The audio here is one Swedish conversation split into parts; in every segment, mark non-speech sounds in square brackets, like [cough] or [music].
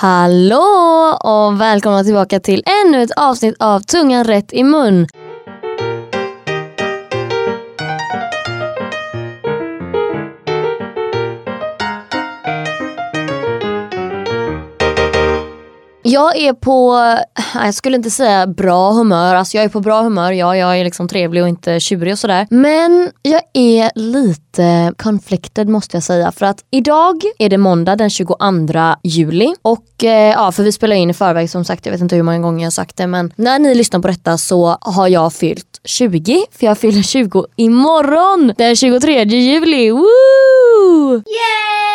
Hallå och välkomna tillbaka till ännu ett avsnitt av Tungan rätt i mun. Jag är på, äh, jag skulle inte säga bra humör, alltså jag är på bra humör, ja jag är liksom trevlig och inte tjurig och sådär. Men jag är lite conflicted måste jag säga för att idag är det måndag den 22 juli och eh, ja för vi spelar in i förväg som sagt, jag vet inte hur många gånger jag har sagt det men när ni lyssnar på detta så har jag fyllt 20 för jag fyller 20 imorgon den 23 juli. Woo! Yay!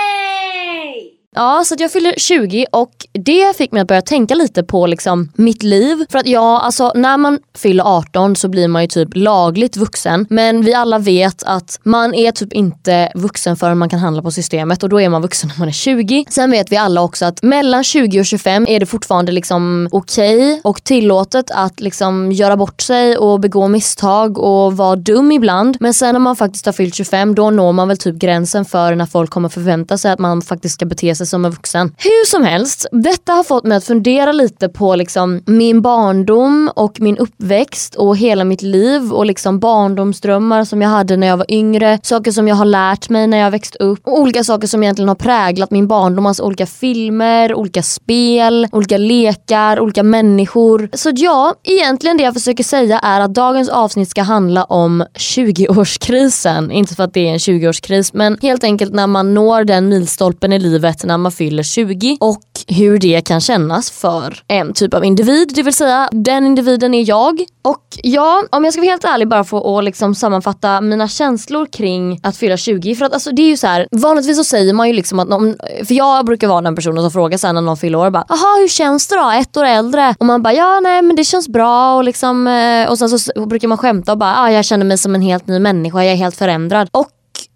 Ja, så att jag fyller 20 och det fick mig att börja tänka lite på liksom mitt liv. För att ja, alltså när man fyller 18 så blir man ju typ lagligt vuxen. Men vi alla vet att man är typ inte vuxen förrän man kan handla på systemet och då är man vuxen när man är 20. Sen vet vi alla också att mellan 20 och 25 är det fortfarande liksom okej okay och tillåtet att liksom göra bort sig och begå misstag och vara dum ibland. Men sen när man faktiskt har fyllt 25 då når man väl typ gränsen för när folk kommer förvänta sig att man faktiskt ska bete sig som en vuxen. Hur som helst, detta har fått mig att fundera lite på liksom min barndom och min uppväxt och hela mitt liv och liksom barndomsdrömmar som jag hade när jag var yngre, saker som jag har lärt mig när jag växt upp och olika saker som egentligen har präglat min barndom, alltså olika filmer, olika spel, olika lekar, olika människor. Så ja, egentligen det jag försöker säga är att dagens avsnitt ska handla om 20-årskrisen. Inte för att det är en 20-årskris men helt enkelt när man når den milstolpen i livet när man fyller 20 och hur det kan kännas för en typ av individ. Det vill säga den individen är jag. Och ja, om jag ska vara helt ärlig bara för att liksom sammanfatta mina känslor kring att fylla 20. För att alltså, det är ju så här, vanligtvis så säger man ju liksom att någon, för jag brukar vara den personen som frågar sen när någon fyller år bara Jaha hur känns det då? Ett år äldre? Och man bara ja nej men det känns bra och liksom eh, och sen så brukar man skämta och bara ah, jag känner mig som en helt ny människa, jag är helt förändrad. Och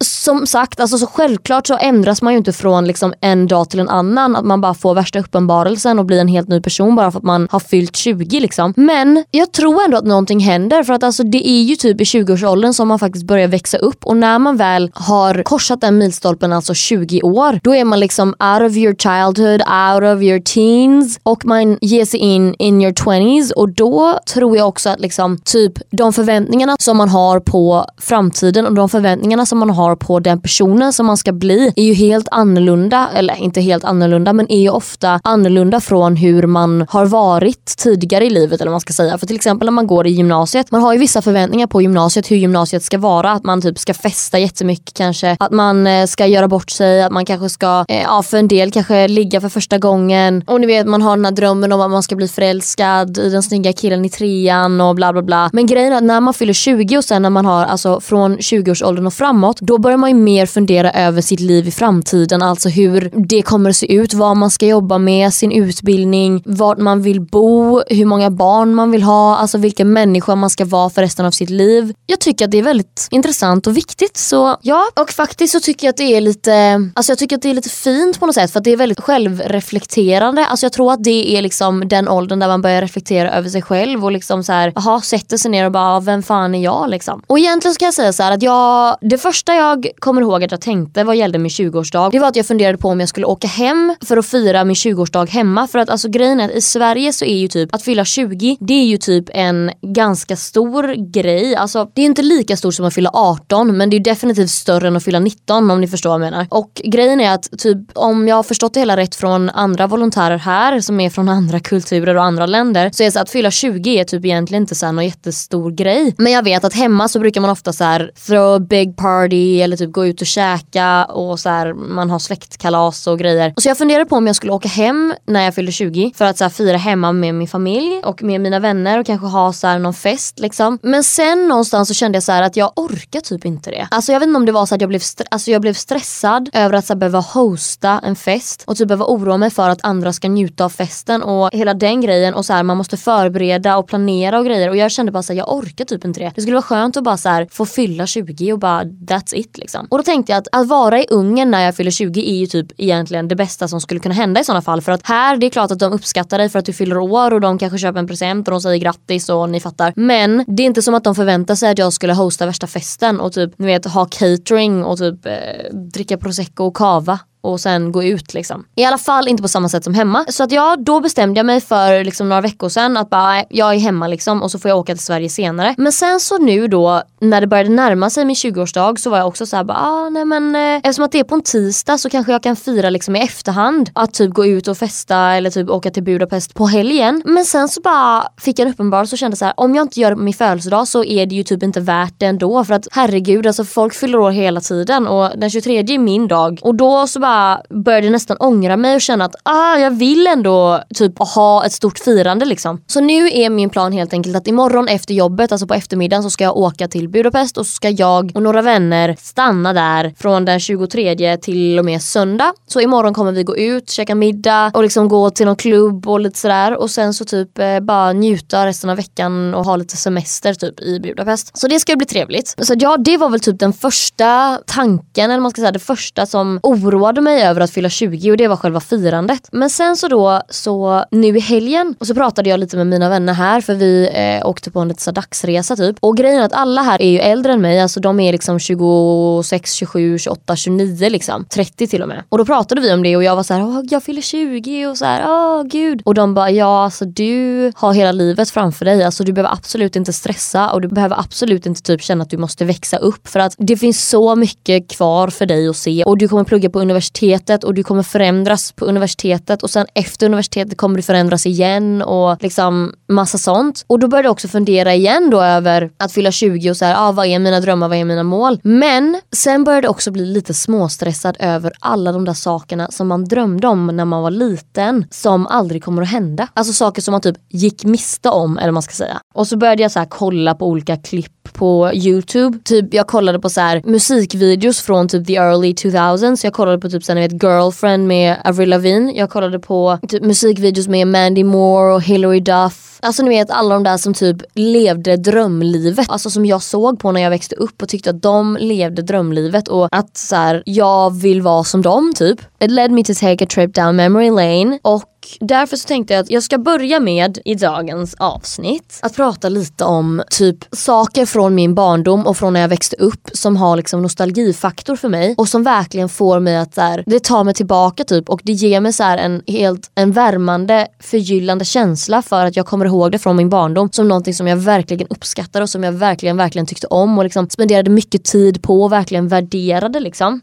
som sagt, alltså så självklart så ändras man ju inte från liksom en dag till en annan. Att man bara får värsta uppenbarelsen och blir en helt ny person bara för att man har fyllt 20. Liksom. Men jag tror ändå att någonting händer för att alltså, det är ju typ i 20-årsåldern som man faktiskt börjar växa upp och när man väl har korsat den milstolpen, alltså 20 år, då är man liksom out of your childhood, out of your teens och man ger sig in in your 20s och då tror jag också att liksom typ de förväntningarna som man har på framtiden och de förväntningarna som man har har på den personen som man ska bli är ju helt annorlunda, eller inte helt annorlunda men är ju ofta annorlunda från hur man har varit tidigare i livet eller vad man ska säga. För till exempel när man går i gymnasiet, man har ju vissa förväntningar på gymnasiet hur gymnasiet ska vara. Att man typ ska festa jättemycket kanske, att man eh, ska göra bort sig, att man kanske ska, eh, ja för en del kanske ligga för första gången. Och ni vet man har den här drömmen om att man ska bli förälskad i den snygga killen i trean och bla bla bla. Men grejen är att när man fyller 20 och sen när man har alltså från 20-årsåldern och framåt, då börjar man ju mer fundera över sitt liv i framtiden. Alltså hur det kommer att se ut, vad man ska jobba med, sin utbildning, vart man vill bo, hur många barn man vill ha, alltså vilken människa man ska vara för resten av sitt liv. Jag tycker att det är väldigt intressant och viktigt. Så ja, och faktiskt så tycker jag att det är lite, alltså jag tycker att det är lite fint på något sätt för att det är väldigt självreflekterande. Alltså jag tror att det är liksom den åldern där man börjar reflektera över sig själv och liksom så här, aha, sätter sig ner och bara, vem fan är jag liksom? Och egentligen så kan jag säga så här att jag, det första jag jag kommer ihåg att jag tänkte vad gällde min 20-årsdag, det var att jag funderade på om jag skulle åka hem för att fira min 20-årsdag hemma. För att alltså grejen är att i Sverige så är ju typ att fylla 20, det är ju typ en ganska stor grej. Alltså det är inte lika stort som att fylla 18 men det är definitivt större än att fylla 19 om ni förstår vad jag menar. Och grejen är att typ om jag har förstått det hela rätt från andra volontärer här som är från andra kulturer och andra länder så är det så att fylla 20 är typ egentligen inte så här någon jättestor grej. Men jag vet att hemma så brukar man ofta så här throw a big party eller typ gå ut och käka och så här, man har släktkalas och grejer. Och så jag funderade på om jag skulle åka hem när jag fyllde 20 för att så här, fira hemma med min familj och med mina vänner och kanske ha så här, någon fest liksom. Men sen någonstans så kände jag så här, att jag orkar typ inte det. Alltså jag vet inte om det var så att jag blev, alltså, jag blev stressad över att så här, behöva hosta en fest och typ behöva oroa mig för att andra ska njuta av festen och hela den grejen och så här, man måste förbereda och planera och grejer och jag kände bara så här, jag orkar typ inte det. Det skulle vara skönt att bara så här, få fylla 20 och bara that's it liksom. Och då tänkte jag att att vara i Ungern när jag fyller 20 är ju typ egentligen det bästa som skulle kunna hända i sådana fall. För att här, det är klart att de uppskattar dig för att du fyller år och de kanske köper en present och de säger grattis och ni fattar. Men det är inte som att de förväntar sig att jag skulle hosta värsta festen och typ ni vet ha catering och typ eh, dricka prosecco och kava och sen gå ut liksom. I alla fall inte på samma sätt som hemma. Så att ja, då bestämde jag mig för liksom några veckor sedan att bara, jag är hemma liksom och så får jag åka till Sverige senare. Men sen så nu då när det började närma sig min 20-årsdag så var jag också såhär bara, ah, nej men eh, eftersom att det är på en tisdag så kanske jag kan fira liksom i efterhand. Att typ gå ut och festa eller typ åka till Budapest på helgen. Men sen så bara fick jag en uppenbarelse och kände så här: om jag inte gör det på min födelsedag så är det ju typ inte värt det ändå. För att herregud, alltså folk fyller år hela tiden och den 23 är min dag. Och då så bara började nästan ångra mig och känna att ah, jag vill ändå typ ha ett stort firande liksom. Så nu är min plan helt enkelt att imorgon efter jobbet, alltså på eftermiddagen så ska jag åka till Budapest och så ska jag och några vänner stanna där från den 23 till och med söndag. Så imorgon kommer vi gå ut, käka middag och liksom gå till någon klubb och lite sådär och sen så typ eh, bara njuta resten av veckan och ha lite semester typ i Budapest. Så det ska bli trevligt. Så ja, det var väl typ den första tanken eller man ska säga det första som oroade mig över att fylla 20 och det var själva firandet. Men sen så då så nu i helgen och så pratade jag lite med mina vänner här för vi eh, åkte på en liten dagsresa typ. Och grejen är att alla här är ju äldre än mig, alltså de är liksom 26, 27, 28, 29 liksom. 30 till och med. Och då pratade vi om det och jag var så här, jag fyller 20 och så här, åh gud. Och de bara, ja alltså du har hela livet framför dig, alltså du behöver absolut inte stressa och du behöver absolut inte typ känna att du måste växa upp för att det finns så mycket kvar för dig att se och du kommer plugga på universitet universitetet och du kommer förändras på universitetet och sen efter universitetet kommer du förändras igen och liksom massa sånt. Och då började jag också fundera igen då över att fylla 20 och så här, ah, vad är mina drömmar, vad är mina mål? Men sen började jag också bli lite småstressad över alla de där sakerna som man drömde om när man var liten som aldrig kommer att hända. Alltså saker som man typ gick miste om eller vad man ska säga. Och så började jag så kolla på olika klipp på youtube. Typ jag kollade på så här, musikvideos från typ the early 2000s. Jag kollade på typ så här, vet, Girlfriend med Avril Lavigne. Jag kollade på typ musikvideos med Mandy Moore och Hilary Duff. Alltså ni vet alla de där som typ levde drömlivet. Alltså som jag såg på när jag växte upp och tyckte att de levde drömlivet och att så här, jag vill vara som dem typ. It led me to take a trip down memory lane och därför så tänkte jag att jag ska börja med i dagens avsnitt att prata lite om typ saker från min barndom och från när jag växte upp som har liksom nostalgifaktor för mig och som verkligen får mig att så här, det tar mig tillbaka typ och det ger mig så en helt en värmande förgyllande känsla för att jag kommer ihåg det från min barndom som någonting som jag verkligen uppskattar och som jag verkligen verkligen tyckte om och liksom spenderade mycket tid på och verkligen värderade liksom.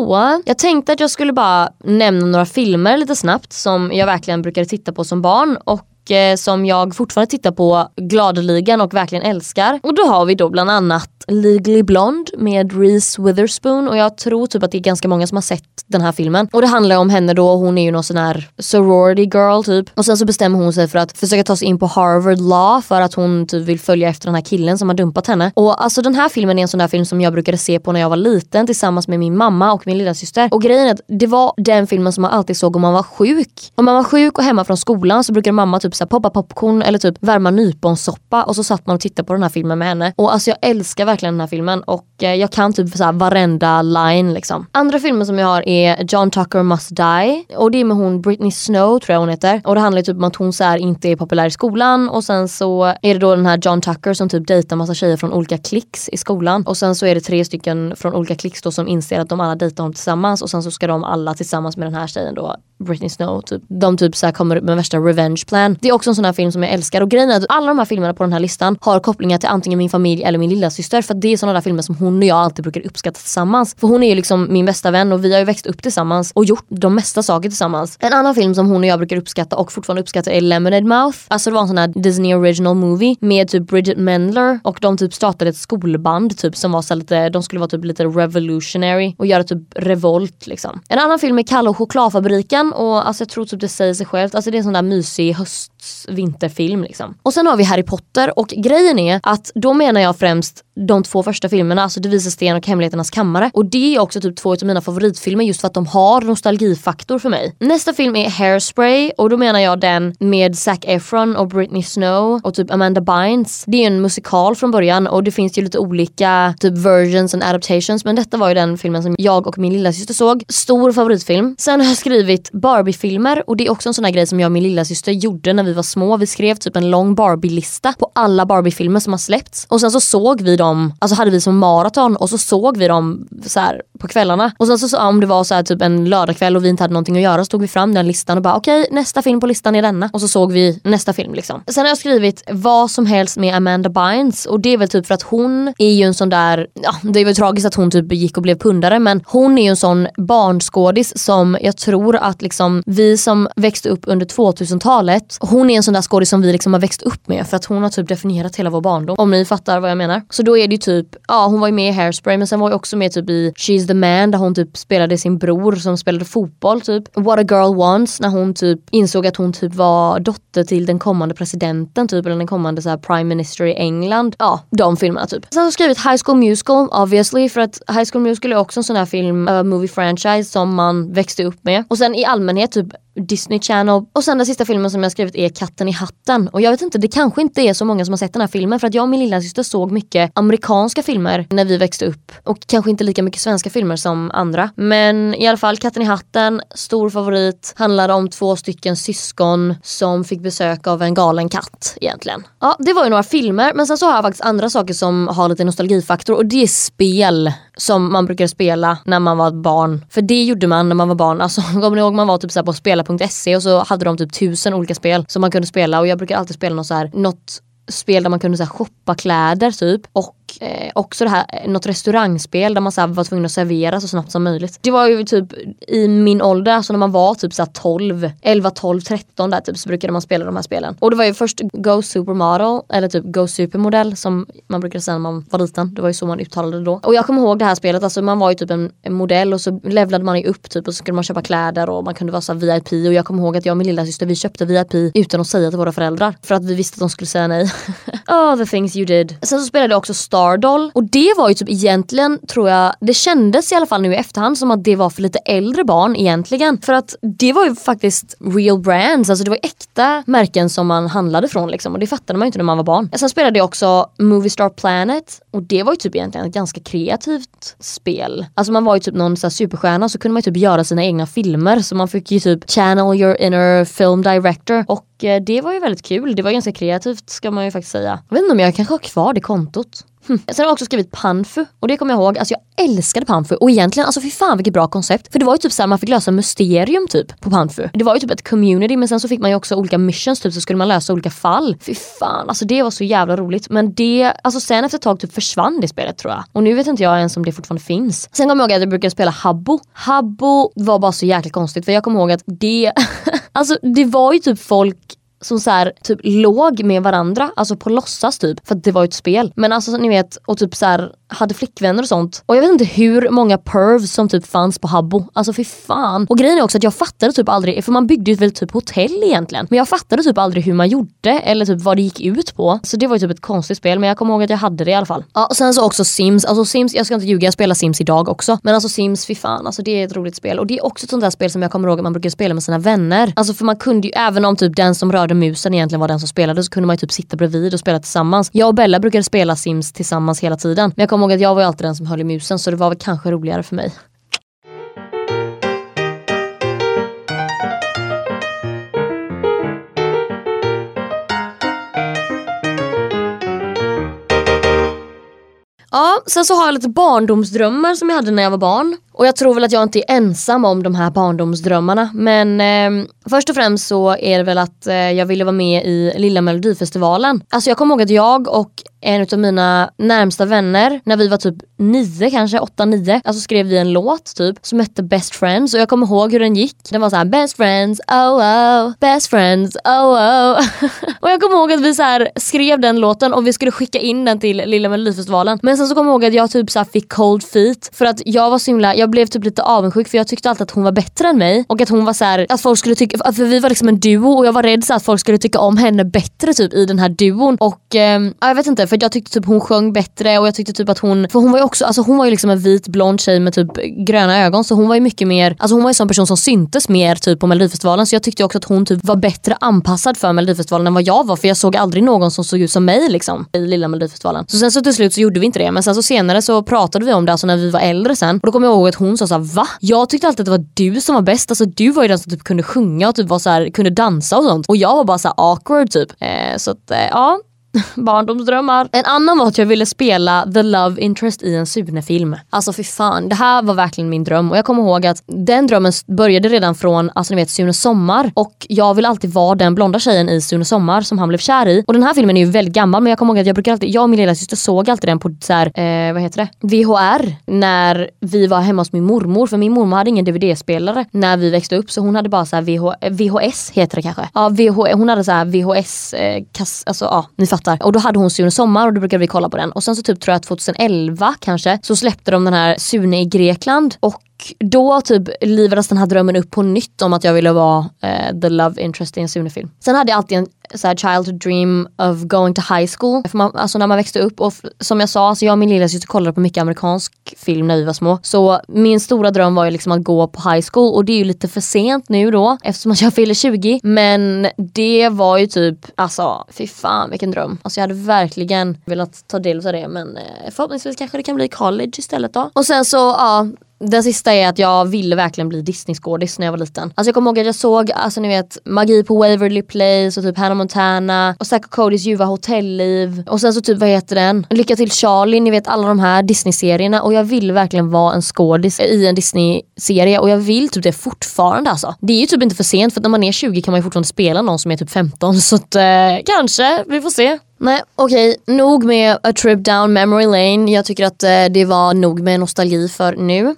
Så jag tänkte att jag skulle bara nämna några filmer lite snabbt som jag verkligen brukade titta på som barn och eh, som jag fortfarande tittar på gladeligen och verkligen älskar. Och då har vi då bland annat Legally Blonde med Reese Witherspoon och jag tror typ att det är ganska många som har sett den här filmen. Och det handlar om henne då, hon är ju någon sån här sorority girl typ. Och sen så bestämmer hon sig för att försöka ta sig in på Harvard Law för att hon typ vill följa efter den här killen som har dumpat henne. Och alltså den här filmen är en sån där film som jag brukade se på när jag var liten tillsammans med min mamma och min lilla syster. Och grejen är att det var den filmen som man alltid såg om man var sjuk. Om man var sjuk och hemma från skolan så brukade mamma typ så poppa popcorn eller typ värma nyponsoppa och så satt man och tittade på den här filmen med henne. Och alltså jag älskar verkligen den här filmen och eh, jag kan typ så här varenda line liksom. Andra filmer som jag har är John Tucker Must Die och det är med hon Britney Snow tror jag hon heter. Och det handlar typ om att hon så här, inte är populär i skolan och sen så är det då den här John Tucker som typ dejtar massa tjejer från olika klicks i skolan. Och sen så är det tre stycken från olika klicks då som inser att de alla dejtar honom tillsammans och sen så ska de alla tillsammans med den här tjejen då Britney Snow typ. De typ så kommer upp med värsta revenge plan. Det är också en sån här film som jag älskar och grejen är att alla de här filmerna på den här listan har kopplingar till antingen min familj eller min lilla syster för det är såna där filmer som hon och jag alltid brukar uppskatta tillsammans. För hon är ju liksom min bästa vän och vi har ju växt upp tillsammans och gjort de mesta saker tillsammans. En annan film som hon och jag brukar uppskatta och fortfarande uppskattar är Lemonade Mouth. Alltså det var en sån här Disney original movie med typ Bridget Mendler och de typ startade ett skolband typ som var så lite, de skulle vara typ lite revolutionary och göra typ revolt liksom. En annan film är Kalle och chokladfabriken och alltså jag tror typ det säger sig självt. Alltså det är en sån där mysig höst vinterfilm liksom. Och sen har vi Harry Potter och grejen är att då menar jag främst de två första filmerna, alltså Det visar sten och Hemligheternas kammare. Och det är också typ två av mina favoritfilmer just för att de har nostalgifaktor för mig. Nästa film är Hairspray och då menar jag den med Zac Efron och Britney Snow och typ Amanda Bynes. Det är en musikal från början och det finns ju lite olika typ versions and adaptations men detta var ju den filmen som jag och min lilla syster såg. Stor favoritfilm. Sen har jag skrivit Barbie-filmer och det är också en sån här grej som jag och min lilla syster gjorde när vi var små. Vi skrev typ en lång Barbie-lista på alla Barbie-filmer som har släppts och sen så såg vi dem, alltså hade vi som maraton och så såg vi dem så här, på kvällarna. Och sen så om det var så här, typ en lördagkväll och vi inte hade någonting att göra så tog vi fram den listan och bara okej okay, nästa film på listan är denna. Och så såg vi nästa film liksom. Sen har jag skrivit vad som helst med Amanda Bynes och det är väl typ för att hon är ju en sån där, ja det är väl tragiskt att hon typ gick och blev pundare men hon är ju en sån barnskådis som jag tror att liksom vi som växte upp under 2000-talet, hon är en sån där skådis som vi liksom har växt upp med för att hon har typ definierat hela vår barndom. Om ni fattar vad jag menar. Så då är det ju typ, ja hon var ju med i Hairspray men sen var ju också med typ i She's the man där hon typ spelade sin bror som spelade fotboll typ. What a girl wants när hon typ insåg att hon typ var dotter till den kommande presidenten typ eller den kommande såhär prime minister i England. Ja, de filmerna typ. Sen har jag skrivit High School Musical obviously för att High School Musical är också en sån här film, uh, movie franchise som man växte upp med. Och sen i allmänhet typ Disney Channel. Och sen den sista filmen som jag skrivit är Katten i hatten. Och jag vet inte, det kanske inte är så många som har sett den här filmen för att jag och min lilla syster såg mycket amerikanska filmer när vi växte upp. Och kanske inte lika mycket svenska filmer som andra. Men i alla fall Katten i hatten, stor favorit. Handlar om två stycken syskon som fick besök av en galen katt egentligen. Ja, det var ju några filmer men sen så har jag faktiskt andra saker som har lite nostalgifaktor och det är spel som man brukade spela när man var barn. För det gjorde man när man var barn. Alltså, [laughs] kommer ni ihåg man var typ så på spela.se och så hade de typ tusen olika spel som man kunde spela och jag brukade alltid spela något så här, något spel där man kunde så här, shoppa kläder typ. Och eh, också det här, eh, något restaurangspel där man så här, var tvungen att servera så snabbt som möjligt. Det var ju typ i min ålder, alltså när man var typ så 12, 11, 12, 13 där typ så brukade man spela de här spelen. Och det var ju först Go Supermodel eller typ Go Supermodell som man brukade säga när man var liten. Det var ju så man uttalade det då. Och jag kommer ihåg det här spelet, alltså man var ju typ en, en modell och så levlade man ju upp typ och så skulle man köpa kläder och man kunde vara så VIP och jag kommer ihåg att jag och min lilla syster vi köpte VIP utan att säga till våra föräldrar för att vi visste att de skulle säga nej. [laughs] oh the things you did. Sen så spelade jag också Star Stardoll och det var ju typ egentligen tror jag, det kändes i alla fall nu i efterhand som att det var för lite äldre barn egentligen. För att det var ju faktiskt real brands, alltså det var äkta märken som man handlade från liksom och det fattade man ju inte när man var barn. Sen spelade jag också Movie Star Planet och det var ju typ egentligen ett ganska kreativt spel. Alltså man var ju typ någon så superstjärna så kunde man ju typ göra sina egna filmer så man fick ju typ channel your inner film director och eh, det var ju väldigt kul. Det var ganska kreativt ska man ju faktiskt säga. Jag vet inte om jag kanske har kvar det kontot. Hm. Sen har jag också skrivit Panfu och det kommer jag ihåg, alltså jag älskade Panfu och egentligen, alltså fy fan vilket bra koncept. För det var ju typ såhär, man fick lösa mysterium typ på Panfu. Det var ju typ ett community men sen så fick man ju också olika missions typ så skulle man lösa olika fall. Fy fan, alltså det var så jävla roligt. Men det, alltså sen efter ett tag typ försvann det spelet tror jag. Och nu vet inte jag ens om det fortfarande finns. Sen kommer jag ihåg att jag brukade spela Habbo. Habbo var bara så jäkla konstigt för jag kommer ihåg att det, [laughs] alltså det var ju typ folk som så här, typ låg med varandra, alltså på låtsas typ. För att det var ju ett spel. Men alltså ni vet, och typ så här, hade flickvänner och sånt. Och jag vet inte hur många pervs som typ fanns på Habbo. Alltså fy fan. Och grejen är också att jag fattade typ aldrig, för man byggde ju väl typ hotell egentligen. Men jag fattade typ aldrig hur man gjorde eller typ vad det gick ut på. Så det var ju typ ett konstigt spel men jag kommer ihåg att jag hade det i alla fall. Ja och sen så också Sims. Alltså Sims, jag ska inte ljuga, jag spelar Sims idag också. Men alltså Sims, fy fan. Alltså det är ett roligt spel. Och det är också ett sånt där spel som jag kommer ihåg att man brukar spela med sina vänner. Alltså för man kunde ju, även om typ den som rörde musen egentligen var den som spelade så kunde man ju typ sitta bredvid och spela tillsammans. Jag och Bella brukade spela Sims tillsammans hela tiden. Men jag kommer ihåg att jag var ju alltid den som höll i musen så det var väl kanske roligare för mig. Ja, sen så har jag lite barndomsdrömmar som jag hade när jag var barn. Och jag tror väl att jag inte är ensam om de här barndomsdrömmarna. Men eh, först och främst så är det väl att eh, jag ville vara med i Lilla Melodifestivalen. Alltså jag kommer ihåg att jag och en av mina närmsta vänner, när vi var typ nio kanske, åtta, nio, alltså skrev vi en låt typ som hette Best Friends och jag kommer ihåg hur den gick. Den var så här: Best Friends, oh oh, Best Friends, oh oh. [laughs] och jag kommer ihåg att vi så här skrev den låten och vi skulle skicka in den till Lilla Melodifestivalen. Men sen så kommer jag ihåg att jag typ så fick cold feet för att jag var så himla, jag jag blev typ lite avundsjuk för jag tyckte alltid att hon var bättre än mig. Och att hon var så här, att folk skulle tycka, för vi var liksom en duo och jag var rädd så att folk skulle tycka om henne bättre typ i den här duon. Och eh, jag vet inte för jag tyckte typ hon sjöng bättre och jag tyckte typ att hon, för hon var ju också, alltså hon var ju liksom en vit blond tjej med typ gröna ögon så hon var ju mycket mer, alltså hon var ju en sån person som syntes mer typ på melodifestivalen så jag tyckte också att hon typ var bättre anpassad för melodifestivalen än vad jag var för jag såg aldrig någon som såg ut som mig liksom i lilla melodifestivalen. Så sen så till slut så gjorde vi inte det men sen så senare så pratade vi om det alltså när vi var äldre sen. Och då kommer jag ihåg att hon sa såhär va? Jag tyckte alltid att det var du som var bäst, alltså du var ju den som typ kunde sjunga och typ var så här, kunde dansa och sånt och jag var bara så awkward typ. Eh, så att eh, ja [laughs] Barndomsdrömmar. En annan var att jag ville spela the love interest i en Sune-film. Alltså för fan, det här var verkligen min dröm och jag kommer ihåg att den drömmen började redan från alltså ni vet Sune Sommar och jag vill alltid vara den blonda tjejen i Sune Sommar som han blev kär i. Och den här filmen är ju väldigt gammal men jag kommer ihåg att jag brukar alltid, jag och min lilla syster såg alltid den på så här, eh, vad heter det? VHR när vi var hemma hos min mormor för min mormor hade ingen DVD-spelare när vi växte upp så hon hade bara såhär VH, eh, VHS heter det kanske. Ja, VH, hon hade såhär VHS, eh, kass, alltså ja ni fattar låtar. Och då hade hon Sune Sommar och då brukade vi kolla på den. Och sen så typ tror jag 2011 kanske så släppte de den här Sune i Grekland och då typ livades den här drömmen upp på nytt om att jag ville vara eh, the love interest i en Sune-film. Sen hade jag alltid en så här, childhood dream of going to high school. För man, alltså när man växte upp och som jag sa, alltså jag och min lillasyster kollade på mycket amerikansk film när vi var små. Så min stora dröm var ju liksom att gå på high school och det är ju lite för sent nu då eftersom jag fyller 20. Men det var ju typ, alltså fy fan vilken dröm. Alltså jag hade verkligen velat ta del av det men eh, förhoppningsvis kanske det kan bli college istället då. Och sen så ja den sista är att jag ville verkligen bli Disney-skådis när jag var liten. Alltså jag kommer ihåg att jag såg, alltså ni vet, Magi på Waverly Place och typ Hannah Montana och Zack och Codys ljuva hotellliv. Och sen så typ, vad heter den? Lycka till Charlie, ni vet alla de här Disney-serierna och jag ville verkligen vara en skådis i en Disney-serie och jag vill typ det fortfarande alltså. Det är ju typ inte för sent för när man är 20 kan man ju fortfarande spela någon som är typ 15 så att eh, kanske, vi får se. Nej okej, okay. nog med a trip down memory lane. Jag tycker att eh, det var nog med nostalgi för nu.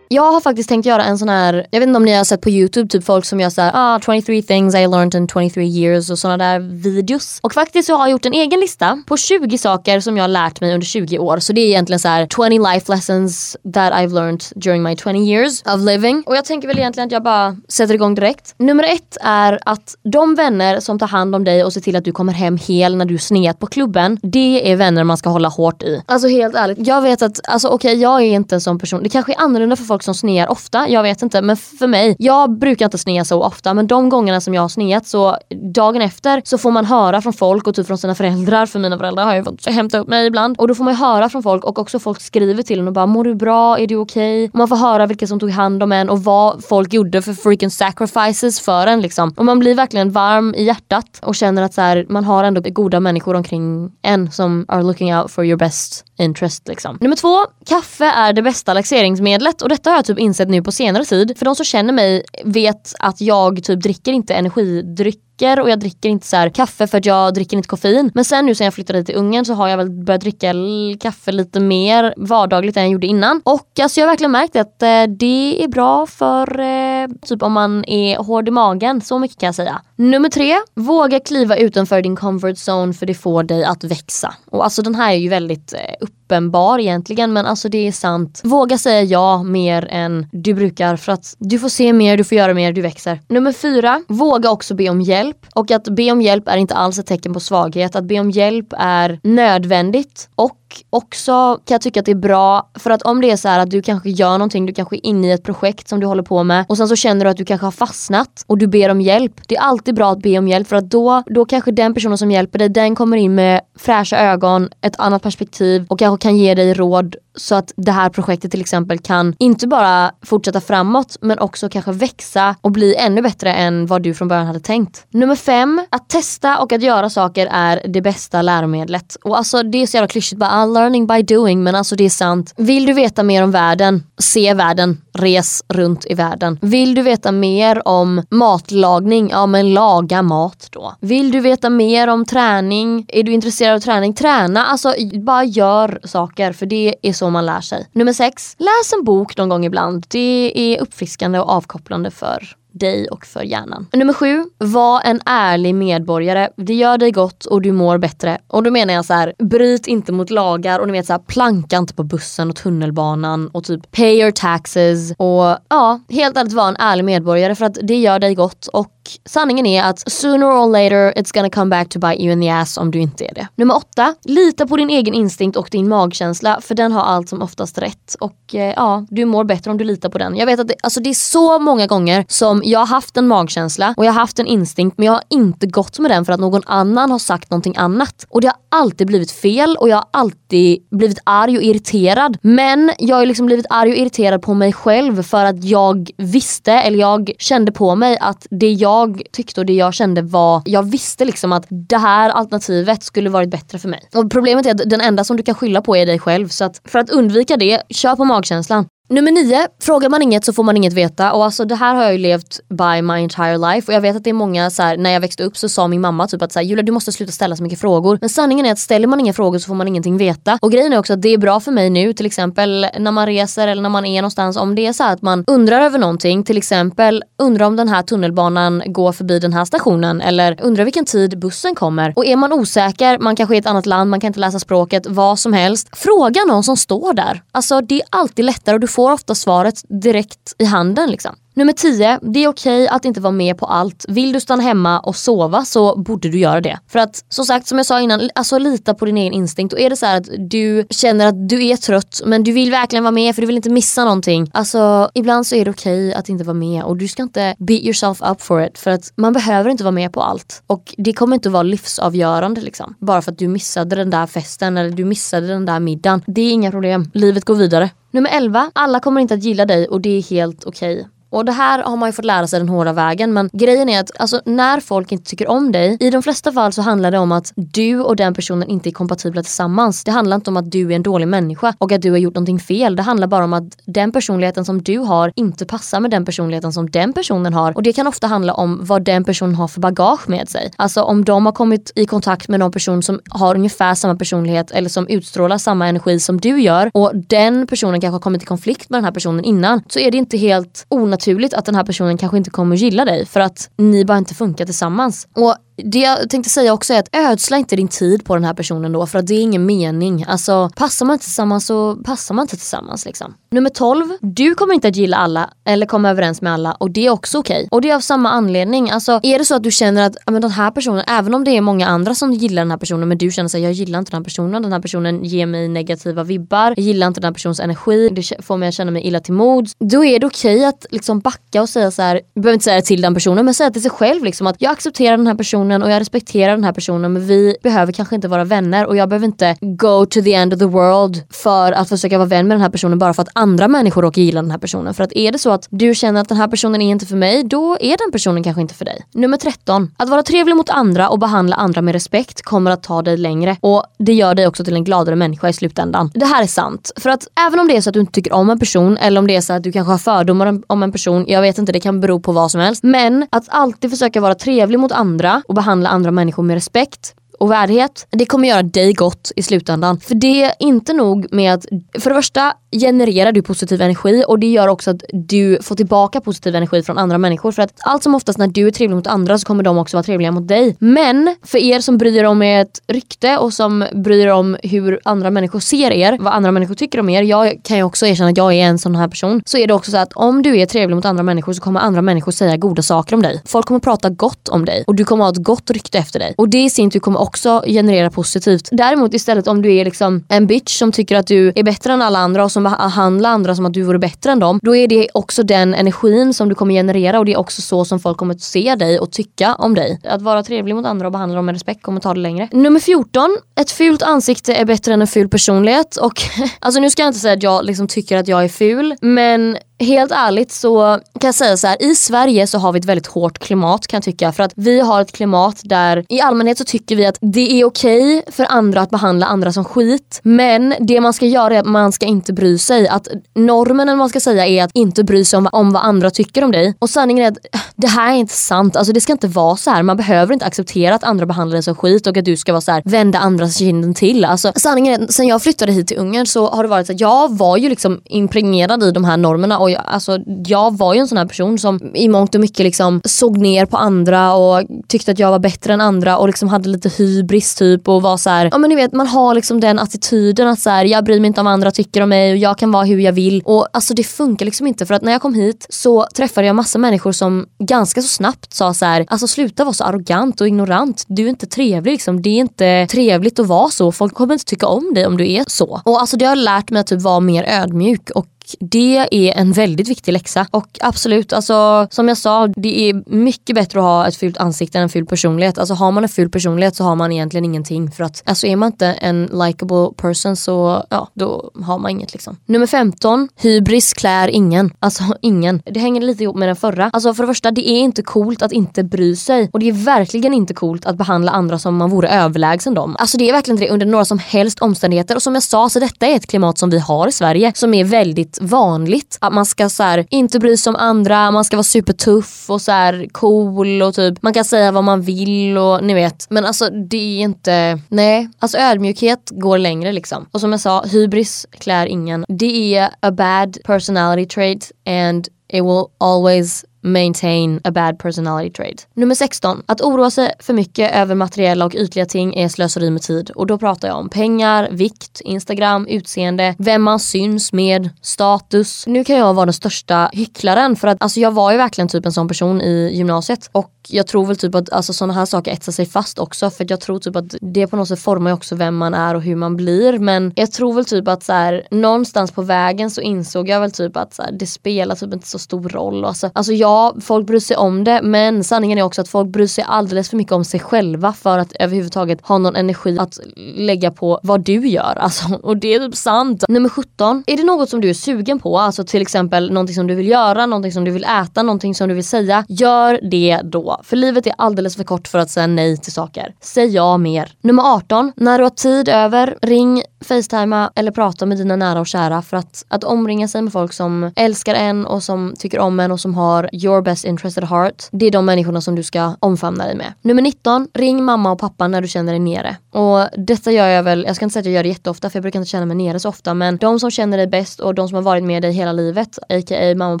Jag har faktiskt tänkt göra en sån här, jag vet inte om ni har sett på youtube, typ folk som gör såhär ah, 23 things I learned in 23 years och såna där videos. Och faktiskt så har jag gjort en egen lista på 20 saker som jag har lärt mig under 20 år. Så det är egentligen så här 20 life lessons that I've learned during my 20 years of living. Och jag tänker väl egentligen att jag bara sätter igång direkt. Nummer ett är att de vänner som tar hand om dig och ser till att du kommer hem hel när du sneat på klubben. Det är vänner man ska hålla hårt i. Alltså helt ärligt, jag vet att, alltså okej okay, jag är inte en sån person. Det kanske är annorlunda för folk folk som snear ofta, jag vet inte. Men för mig, jag brukar inte snea så ofta men de gångerna som jag har sneat så dagen efter så får man höra från folk och typ från sina föräldrar, för mina föräldrar har ju fått hämta upp mig ibland. Och då får man höra från folk och också folk skriver till en och bara mår du bra, är du okej? Okay? Man får höra vilka som tog hand om en och vad folk gjorde för freaking sacrifices för en liksom. Och man blir verkligen varm i hjärtat och känner att så här, man har ändå goda människor omkring en som are looking out for your best interest liksom. Nummer två, kaffe är det bästa laxeringsmedlet och detta har jag typ insett nu på senare tid. För de som känner mig vet att jag typ dricker inte energidryck och jag dricker inte så kaffe för att jag dricker inte koffein. Men sen nu sen jag flyttade hit till Ungern så har jag väl börjat dricka kaffe lite mer vardagligt än jag gjorde innan. Och alltså jag har verkligen märkt att eh, det är bra för eh, typ om man är hård i magen. Så mycket kan jag säga. Nummer tre, våga kliva utanför din comfort zone för det får dig att växa. Och alltså den här är ju väldigt eh, uppenbar egentligen men alltså det är sant. Våga säga ja mer än du brukar för att du får se mer, du får göra mer, du växer. Nummer fyra, våga också be om hjälp. Och att be om hjälp är inte alls ett tecken på svaghet. Att be om hjälp är nödvändigt och också kan jag tycka att det är bra för att om det är så att du kanske gör någonting, du kanske är inne i ett projekt som du håller på med och sen så känner du att du kanske har fastnat och du ber om hjälp. Det är alltid bra att be om hjälp för att då, då kanske den personen som hjälper dig, den kommer in med fräscha ögon, ett annat perspektiv och kanske kan ge dig råd så att det här projektet till exempel kan inte bara fortsätta framåt men också kanske växa och bli ännu bättre än vad du från början hade tänkt. Nummer fem, att testa och att göra saker är det bästa läromedlet. Och alltså det är så jävla klyschigt bara ah, learning by doing men alltså det är sant. Vill du veta mer om världen, se världen, res runt i världen. Vill du veta mer om matlagning, ja men laga mat då. Vill du veta mer om träning, är du intresserad av träning, träna. Alltså bara gör saker för det är så så man lär sig. Nummer sex, läs en bok någon gång ibland. Det är uppfriskande och avkopplande för dig och för hjärnan. Nummer sju, var en ärlig medborgare. Det gör dig gott och du mår bättre. Och då menar jag så här, bryt inte mot lagar och ni vet så här, planka inte på bussen och tunnelbanan och typ pay your taxes och ja, helt ärligt var en ärlig medborgare för att det gör dig gott och sanningen är att sooner or later it's gonna come back to bite you in the ass om du inte är det. Nummer åtta, lita på din egen instinkt och din magkänsla för den har allt som oftast rätt och eh, ja, du mår bättre om du litar på den. Jag vet att det, alltså det är så många gånger som jag har haft en magkänsla och jag har haft en instinkt men jag har inte gått med den för att någon annan har sagt någonting annat. Och det har alltid blivit fel och jag har alltid blivit arg och irriterad. Men jag har liksom blivit arg och irriterad på mig själv för att jag visste eller jag kände på mig att det jag tyckte och det jag kände var, jag visste liksom att det här alternativet skulle varit bättre för mig. Och problemet är att den enda som du kan skylla på är dig själv så att för att undvika det, kör på magkänslan. Nummer nio, frågar man inget så får man inget veta och alltså det här har jag ju levt by my entire life och jag vet att det är många så här, när jag växte upp så sa min mamma typ att så här, Julia du måste sluta ställa så mycket frågor. Men sanningen är att ställer man inga frågor så får man ingenting veta. Och grejen är också att det är bra för mig nu till exempel när man reser eller när man är någonstans om det är så att man undrar över någonting till exempel undrar om den här tunnelbanan går förbi den här stationen eller undrar vilken tid bussen kommer. Och är man osäker, man kanske är i ett annat land, man kan inte läsa språket, vad som helst. Fråga någon som står där. Alltså det är alltid lättare och du får ofta svaret direkt i handen. Liksom. Nummer 10. Det är okej att inte vara med på allt. Vill du stanna hemma och sova så borde du göra det. För att som sagt som jag sa innan, alltså lita på din egen instinkt. Och är det så att du känner att du är trött men du vill verkligen vara med för du vill inte missa någonting. Alltså ibland så är det okej att inte vara med och du ska inte beat yourself up for it. För att man behöver inte vara med på allt. Och det kommer inte vara livsavgörande liksom. Bara för att du missade den där festen eller du missade den där middagen. Det är inga problem. Livet går vidare. Nummer 11. Alla kommer inte att gilla dig och det är helt okej. Okay. Och det här har man ju fått lära sig den hårda vägen men grejen är att alltså, när folk inte tycker om dig, i de flesta fall så handlar det om att du och den personen inte är kompatibla tillsammans. Det handlar inte om att du är en dålig människa och att du har gjort någonting fel. Det handlar bara om att den personligheten som du har inte passar med den personligheten som den personen har. Och det kan ofta handla om vad den personen har för bagage med sig. Alltså om de har kommit i kontakt med någon person som har ungefär samma personlighet eller som utstrålar samma energi som du gör och den personen kanske har kommit i konflikt med den här personen innan så är det inte helt onaturligt naturligt att den här personen kanske inte kommer gilla dig för att ni bara inte funkar tillsammans. Och det jag tänkte säga också är att ödsla inte din tid på den här personen då för att det är ingen mening. Alltså passar man inte tillsammans så passar man inte tillsammans liksom. Nummer 12. Du kommer inte att gilla alla eller komma överens med alla och det är också okej. Okay. Och det är av samma anledning. Alltså är det så att du känner att men den här personen, även om det är många andra som gillar den här personen men du känner att jag gillar inte den här personen, den här personen ger mig negativa vibbar, jag gillar inte den här personens energi, det får mig att känna mig illa till mods. Då är det okej okay att liksom backa och säga så här, du behöver inte säga det till den personen men säga till sig själv liksom att jag accepterar den här personen personen och jag respekterar den här personen men vi behöver kanske inte vara vänner och jag behöver inte go to the end of the world för att försöka vara vän med den här personen bara för att andra människor råkar gilla den här personen. För att är det så att du känner att den här personen är inte för mig, då är den personen kanske inte för dig. Nummer 13. Att vara trevlig mot andra och behandla andra med respekt kommer att ta dig längre och det gör dig också till en gladare människa i slutändan. Det här är sant. För att även om det är så att du inte tycker om en person eller om det är så att du kanske har fördomar om en person, jag vet inte, det kan bero på vad som helst. Men att alltid försöka vara trevlig mot andra och behandla andra människor med respekt och värdighet. Det kommer göra dig gott i slutändan. För det är inte nog med att, för det första genererar du positiv energi och det gör också att du får tillbaka positiv energi från andra människor. För att allt som oftast när du är trevlig mot andra så kommer de också vara trevliga mot dig. Men för er som bryr er om ert rykte och som bryr er om hur andra människor ser er, vad andra människor tycker om er. Jag kan ju också erkänna att jag är en sån här person. Så är det också så att om du är trevlig mot andra människor så kommer andra människor säga goda saker om dig. Folk kommer prata gott om dig och du kommer ha ett gott rykte efter dig. Och det i sin tur kommer också generera positivt. Däremot istället om du är liksom en bitch som tycker att du är bättre än alla andra och som behandla andra som att du vore bättre än dem. Då är det också den energin som du kommer generera och det är också så som folk kommer att se dig och tycka om dig. Att vara trevlig mot andra och behandla dem med respekt kommer ta det längre. Nummer 14. Ett fult ansikte är bättre än en ful personlighet. Och [laughs] alltså nu ska jag inte säga att jag liksom tycker att jag är ful men helt ärligt så kan jag säga så här, i Sverige så har vi ett väldigt hårt klimat kan jag tycka. För att vi har ett klimat där i allmänhet så tycker vi att det är okej okay för andra att behandla andra som skit. Men det man ska göra är att man ska inte bry sig. Att normen eller man ska säga är att inte bry sig om, om vad andra tycker om dig. Och sanningen är att äh, det här är inte sant. Alltså det ska inte vara så här. Man behöver inte acceptera att andra behandlar dig som skit och att du ska vara så här, vända andras kinden till. Alltså sanningen är att sen jag flyttade hit till Ungern så har det varit så att jag var ju liksom impregnerad i de här normerna och jag, alltså, jag var ju en sån här person som i mångt och mycket liksom såg ner på andra och tyckte att jag var bättre än andra och liksom hade lite hybris typ och var så här, ja men ni vet man har liksom den attityden att så här, jag bryr mig inte om vad andra tycker om mig och jag kan vara hur jag vill. Och alltså det funkar liksom inte för att när jag kom hit så träffade jag massa människor som ganska så snabbt sa så här, alltså sluta vara så arrogant och ignorant. Du är inte trevlig liksom. Det är inte trevligt att vara så. Folk kommer inte tycka om dig om du är så. Och alltså det har lärt mig att typ vara mer ödmjuk och det är en väldigt viktig läxa. Och absolut, alltså, som jag sa, det är mycket bättre att ha ett fult ansikte än en ful personlighet. Alltså har man en ful personlighet så har man egentligen ingenting. För att alltså, är man inte en likable person så ja, då har man inget liksom. Nummer 15, hybris klär ingen. Alltså [laughs] ingen. Det hänger lite ihop med den förra. Alltså för det första, det är inte coolt att inte bry sig. Och det är verkligen inte coolt att behandla andra som man vore överlägsen dem. Alltså det är verkligen inte det under några som helst omständigheter. Och som jag sa, så detta är ett klimat som vi har i Sverige som är väldigt vanligt. Att man ska så här, inte bry sig om andra, man ska vara supertuff och så här, cool och typ man kan säga vad man vill och ni vet. Men alltså det är inte, nej. Alltså ödmjukhet går längre liksom. Och som jag sa, hybris klär ingen. Det är a bad personality trait and it will always maintain a bad personality trait. Nummer 16. Att oroa sig för mycket över materiella och ytliga ting är slöseri med tid. Och då pratar jag om pengar, vikt, Instagram, utseende, vem man syns med, status. Nu kan jag vara den största hycklaren för att alltså, jag var ju verkligen typ en sån person i gymnasiet. Och jag tror väl typ att alltså, sådana här saker etsar sig fast också. För jag tror typ att det på något sätt formar ju också vem man är och hur man blir. Men jag tror väl typ att så här, någonstans på vägen så insåg jag väl typ att så här, det spelar typ inte så stor roll. Alltså, alltså ja, folk bryr sig om det men sanningen är också att folk bryr sig alldeles för mycket om sig själva för att överhuvudtaget ha någon energi att lägga på vad du gör. Alltså, [laughs] och det är typ sant. Nummer 17. Är det något som du är sugen på? Alltså till exempel någonting som du vill göra, någonting som du vill äta, någonting som du vill säga. Gör det då. För livet är alldeles för kort för att säga nej till saker. Säg ja mer. Nummer 18. När du har tid över, ring, facetima eller prata med dina nära och kära för att, att omringa sig med folk som älskar en och som tycker om en och som har your best interest at heart. Det är de människorna som du ska omfamna dig med. Nummer 19. Ring mamma och pappa när du känner dig nere. Och detta gör jag väl, jag ska inte säga att jag gör det jätteofta för jag brukar inte känna mig nere så ofta men de som känner dig bäst och de som har varit med dig hela livet, a.k.a. mamma och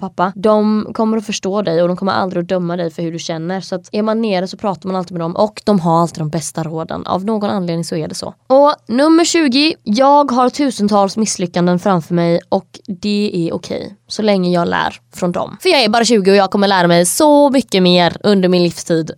pappa, de kommer att förstå dig och de kommer aldrig att döma dig för hur du känner. Så att är man nere så pratar man alltid med dem och de har alltid de bästa råden. Av någon anledning så är det så. Och nummer 20. Jag har tusentals misslyckanden framför mig och det är okej. Okay, så länge jag lär från dem. För jag är bara 20 och jag kommer lära mig så mycket mer under min livstid.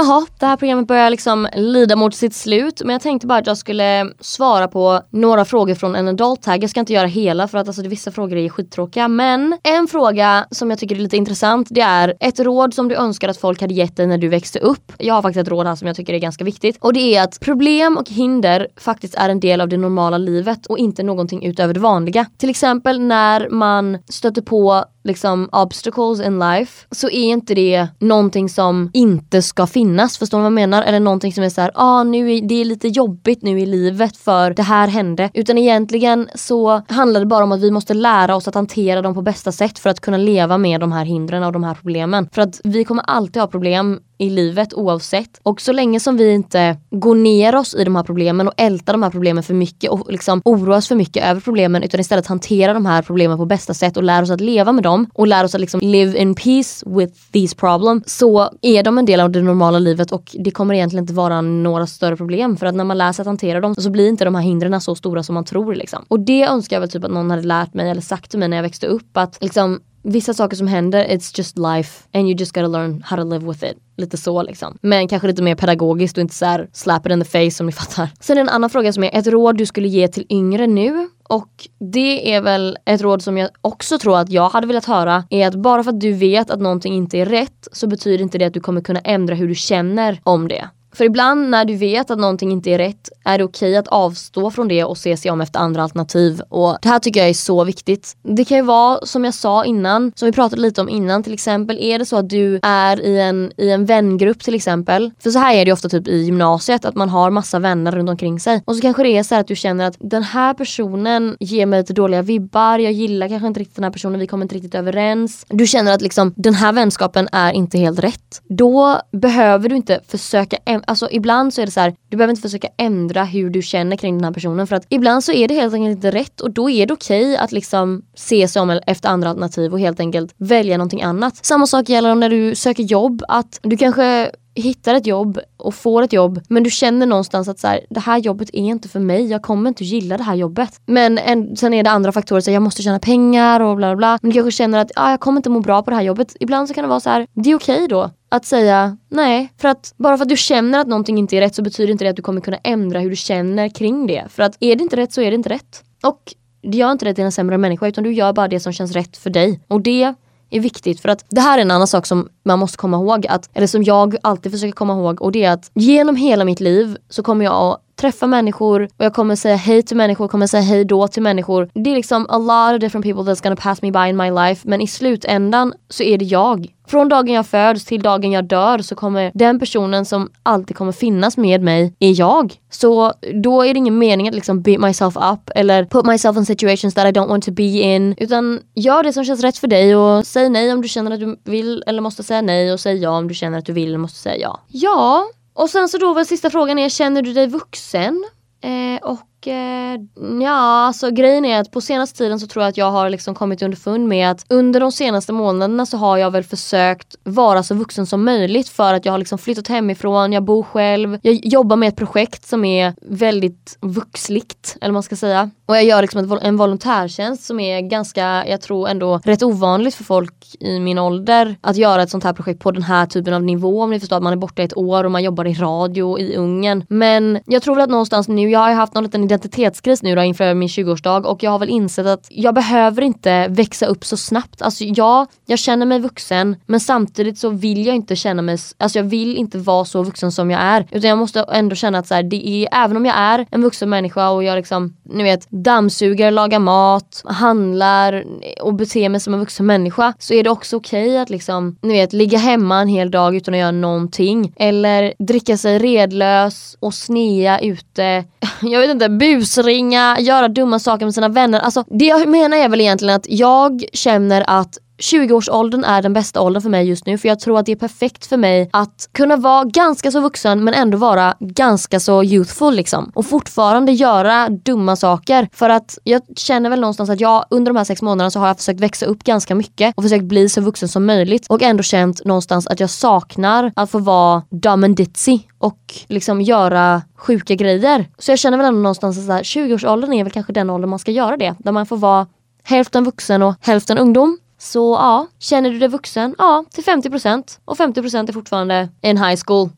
Jaha, det här programmet börjar liksom lida mot sitt slut men jag tänkte bara att jag skulle svara på några frågor från en adult tag. Jag ska inte göra hela för att alltså, vissa frågor är skittråkiga men en fråga som jag tycker är lite intressant det är ett råd som du önskar att folk hade gett dig när du växte upp. Jag har faktiskt ett råd här som jag tycker är ganska viktigt och det är att problem och hinder faktiskt är en del av det normala livet och inte någonting utöver det vanliga. Till exempel när man stöter på liksom obstacles in life så är inte det någonting som inte ska finnas. Förstår du vad jag menar? Eller någonting som är så här, ah, nu är, det är lite jobbigt nu i livet för det här hände. Utan egentligen så handlar det bara om att vi måste lära oss att hantera dem på bästa sätt för att kunna leva med de här hindren och de här problemen. För att vi kommer alltid ha problem i livet oavsett. Och så länge som vi inte går ner oss i de här problemen och ältar de här problemen för mycket och liksom oroas för mycket över problemen utan istället hanterar de här problemen på bästa sätt och lär oss att leva med dem och lär oss att liksom live in peace with these problems så är de en del av det normala livet och det kommer egentligen inte vara några större problem för att när man lär sig att hantera dem så blir inte de här hindren så stora som man tror liksom. Och det önskar jag väl typ att någon hade lärt mig eller sagt till mig när jag växte upp att liksom vissa saker som händer, it's just life and you just gotta learn how to live with it. Lite så liksom. Men kanske lite mer pedagogiskt och inte så här slap it in the face som ni [laughs] fattar. Sen en annan fråga som är ett råd du skulle ge till yngre nu. Och det är väl ett råd som jag också tror att jag hade velat höra är att bara för att du vet att någonting inte är rätt så betyder inte det att du kommer kunna ändra hur du känner om det. För ibland när du vet att någonting inte är rätt är det okej att avstå från det och se sig om efter andra alternativ. Och det här tycker jag är så viktigt. Det kan ju vara som jag sa innan, som vi pratade lite om innan till exempel. Är det så att du är i en, i en vängrupp till exempel. För så här är det ofta typ i gymnasiet att man har massa vänner runt omkring sig. Och så kanske det är så att du känner att den här personen ger mig lite dåliga vibbar. Jag gillar kanske inte riktigt den här personen. Vi kommer inte riktigt överens. Du känner att liksom den här vänskapen är inte helt rätt. Då behöver du inte försöka, alltså ibland så är det så här, du behöver inte försöka ändra hur du känner kring den här personen för att ibland så är det helt enkelt inte rätt och då är det okej okay att liksom se sig om efter andra alternativ och helt enkelt välja någonting annat. Samma sak gäller när du söker jobb, att du kanske hittar ett jobb och får ett jobb men du känner någonstans att så här, det här jobbet är inte för mig, jag kommer inte gilla det här jobbet. Men en, sen är det andra faktorer, så här, jag måste tjäna pengar och bla bla bla. Men du kanske känner att ah, jag kommer inte må bra på det här jobbet. Ibland så kan det vara så här, det är okej okay då att säga nej. För att bara för att du känner att någonting inte är rätt så betyder inte det att du kommer kunna ändra hur du känner kring det. För att är det inte rätt så är det inte rätt. Och det gör inte dig till en sämre människa utan du gör bara det som känns rätt för dig. Och det är viktigt för att det här är en annan sak som man måste komma ihåg, att, eller som jag alltid försöker komma ihåg och det är att genom hela mitt liv så kommer jag att träffa människor och jag kommer säga hej till människor, kommer säga hej då till människor. Det är liksom a lot of different people that's gonna pass me by in my life men i slutändan så är det jag. Från dagen jag föds till dagen jag dör så kommer den personen som alltid kommer finnas med mig är jag. Så då är det ingen mening att liksom beat myself up eller put myself in situations that I don't want to be in. Utan gör det som känns rätt för dig och säg nej om du känner att du vill eller måste säga nej och säg ja om du känner att du vill eller måste säga ja. Ja, och sen så då väl sista frågan är, känner du dig vuxen? Eh, och eh, ja, alltså grejen är att på senaste tiden så tror jag att jag har liksom kommit underfund med att under de senaste månaderna så har jag väl försökt vara så vuxen som möjligt för att jag har liksom flyttat hemifrån, jag bor själv, jag jobbar med ett projekt som är väldigt vuxligt, eller vad man ska säga. Och jag gör liksom en volontärtjänst som är ganska, jag tror ändå rätt ovanligt för folk i min ålder att göra ett sånt här projekt på den här typen av nivå om ni förstår att man är borta ett år och man jobbar i radio i Ungern. Men jag tror väl att någonstans nu, jag har haft någon liten identitetskris nu då inför min 20-årsdag och jag har väl insett att jag behöver inte växa upp så snabbt. Alltså ja, jag känner mig vuxen men samtidigt så vill jag inte känna mig, alltså jag vill inte vara så vuxen som jag är. Utan jag måste ändå känna att så här, det är, även om jag är en vuxen människa och jag liksom, ni vet, dammsuger, lagar mat, handlar och beter mig som en vuxen människa så är det också okej okay att liksom, ni vet, ligga hemma en hel dag utan att göra någonting. Eller dricka sig redlös och snea ute. [laughs] Jag vet inte, busringa, göra dumma saker med sina vänner. Alltså det jag menar är väl egentligen att jag känner att 20-årsåldern är den bästa åldern för mig just nu för jag tror att det är perfekt för mig att kunna vara ganska så vuxen men ändå vara ganska så youthful liksom. Och fortfarande göra dumma saker. För att jag känner väl någonstans att jag under de här sex månaderna så har jag försökt växa upp ganska mycket och försökt bli så vuxen som möjligt och ändå känt någonstans att jag saknar att få vara dumb and ditzy och liksom göra sjuka grejer. Så jag känner väl ändå någonstans att 20-årsåldern är väl kanske den åldern man ska göra det. Där man får vara hälften vuxen och hälften ungdom. Så ja, känner du dig vuxen? Ja, till 50% och 50% är fortfarande en high school.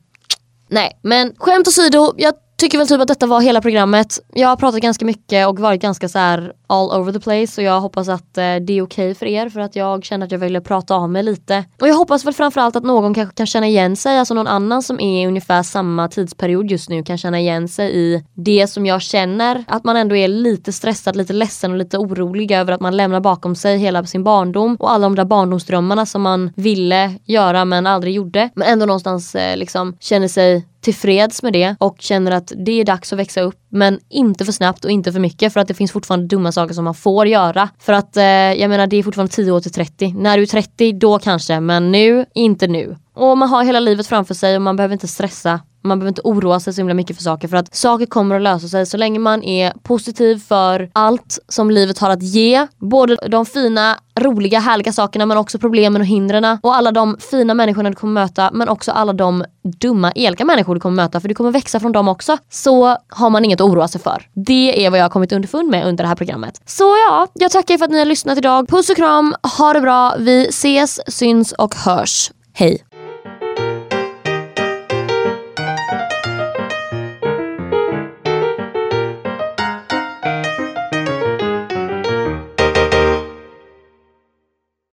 Nej, men skämt åsido, jag tycker väl typ att detta var hela programmet. Jag har pratat ganska mycket och varit ganska så här all over the place och jag hoppas att eh, det är okej okay för er för att jag känner att jag ville prata av mig lite. Och jag hoppas väl framförallt att någon kanske kan känna igen sig, alltså någon annan som är i ungefär samma tidsperiod just nu kan känna igen sig i det som jag känner. Att man ändå är lite stressad, lite ledsen och lite orolig över att man lämnar bakom sig hela sin barndom och alla de där barndomsdrömmarna som man ville göra men aldrig gjorde. Men ändå någonstans eh, liksom känner sig tillfreds med det och känner att det är dags att växa upp men inte för snabbt och inte för mycket för att det finns fortfarande dumma saker som man får göra. För att eh, jag menar det är fortfarande 10 år till 30. När du är 30 då kanske men nu, inte nu. Och man har hela livet framför sig och man behöver inte stressa man behöver inte oroa sig så himla mycket för saker för att saker kommer att lösa sig så länge man är positiv för allt som livet har att ge. Både de fina, roliga, härliga sakerna men också problemen och hindren och alla de fina människorna du kommer möta men också alla de dumma, elaka människor du kommer möta för du kommer växa från dem också. Så har man inget att oroa sig för. Det är vad jag har kommit underfund med under det här programmet. Så ja, jag tackar för att ni har lyssnat idag. Puss och kram, ha det bra, vi ses, syns och hörs. Hej!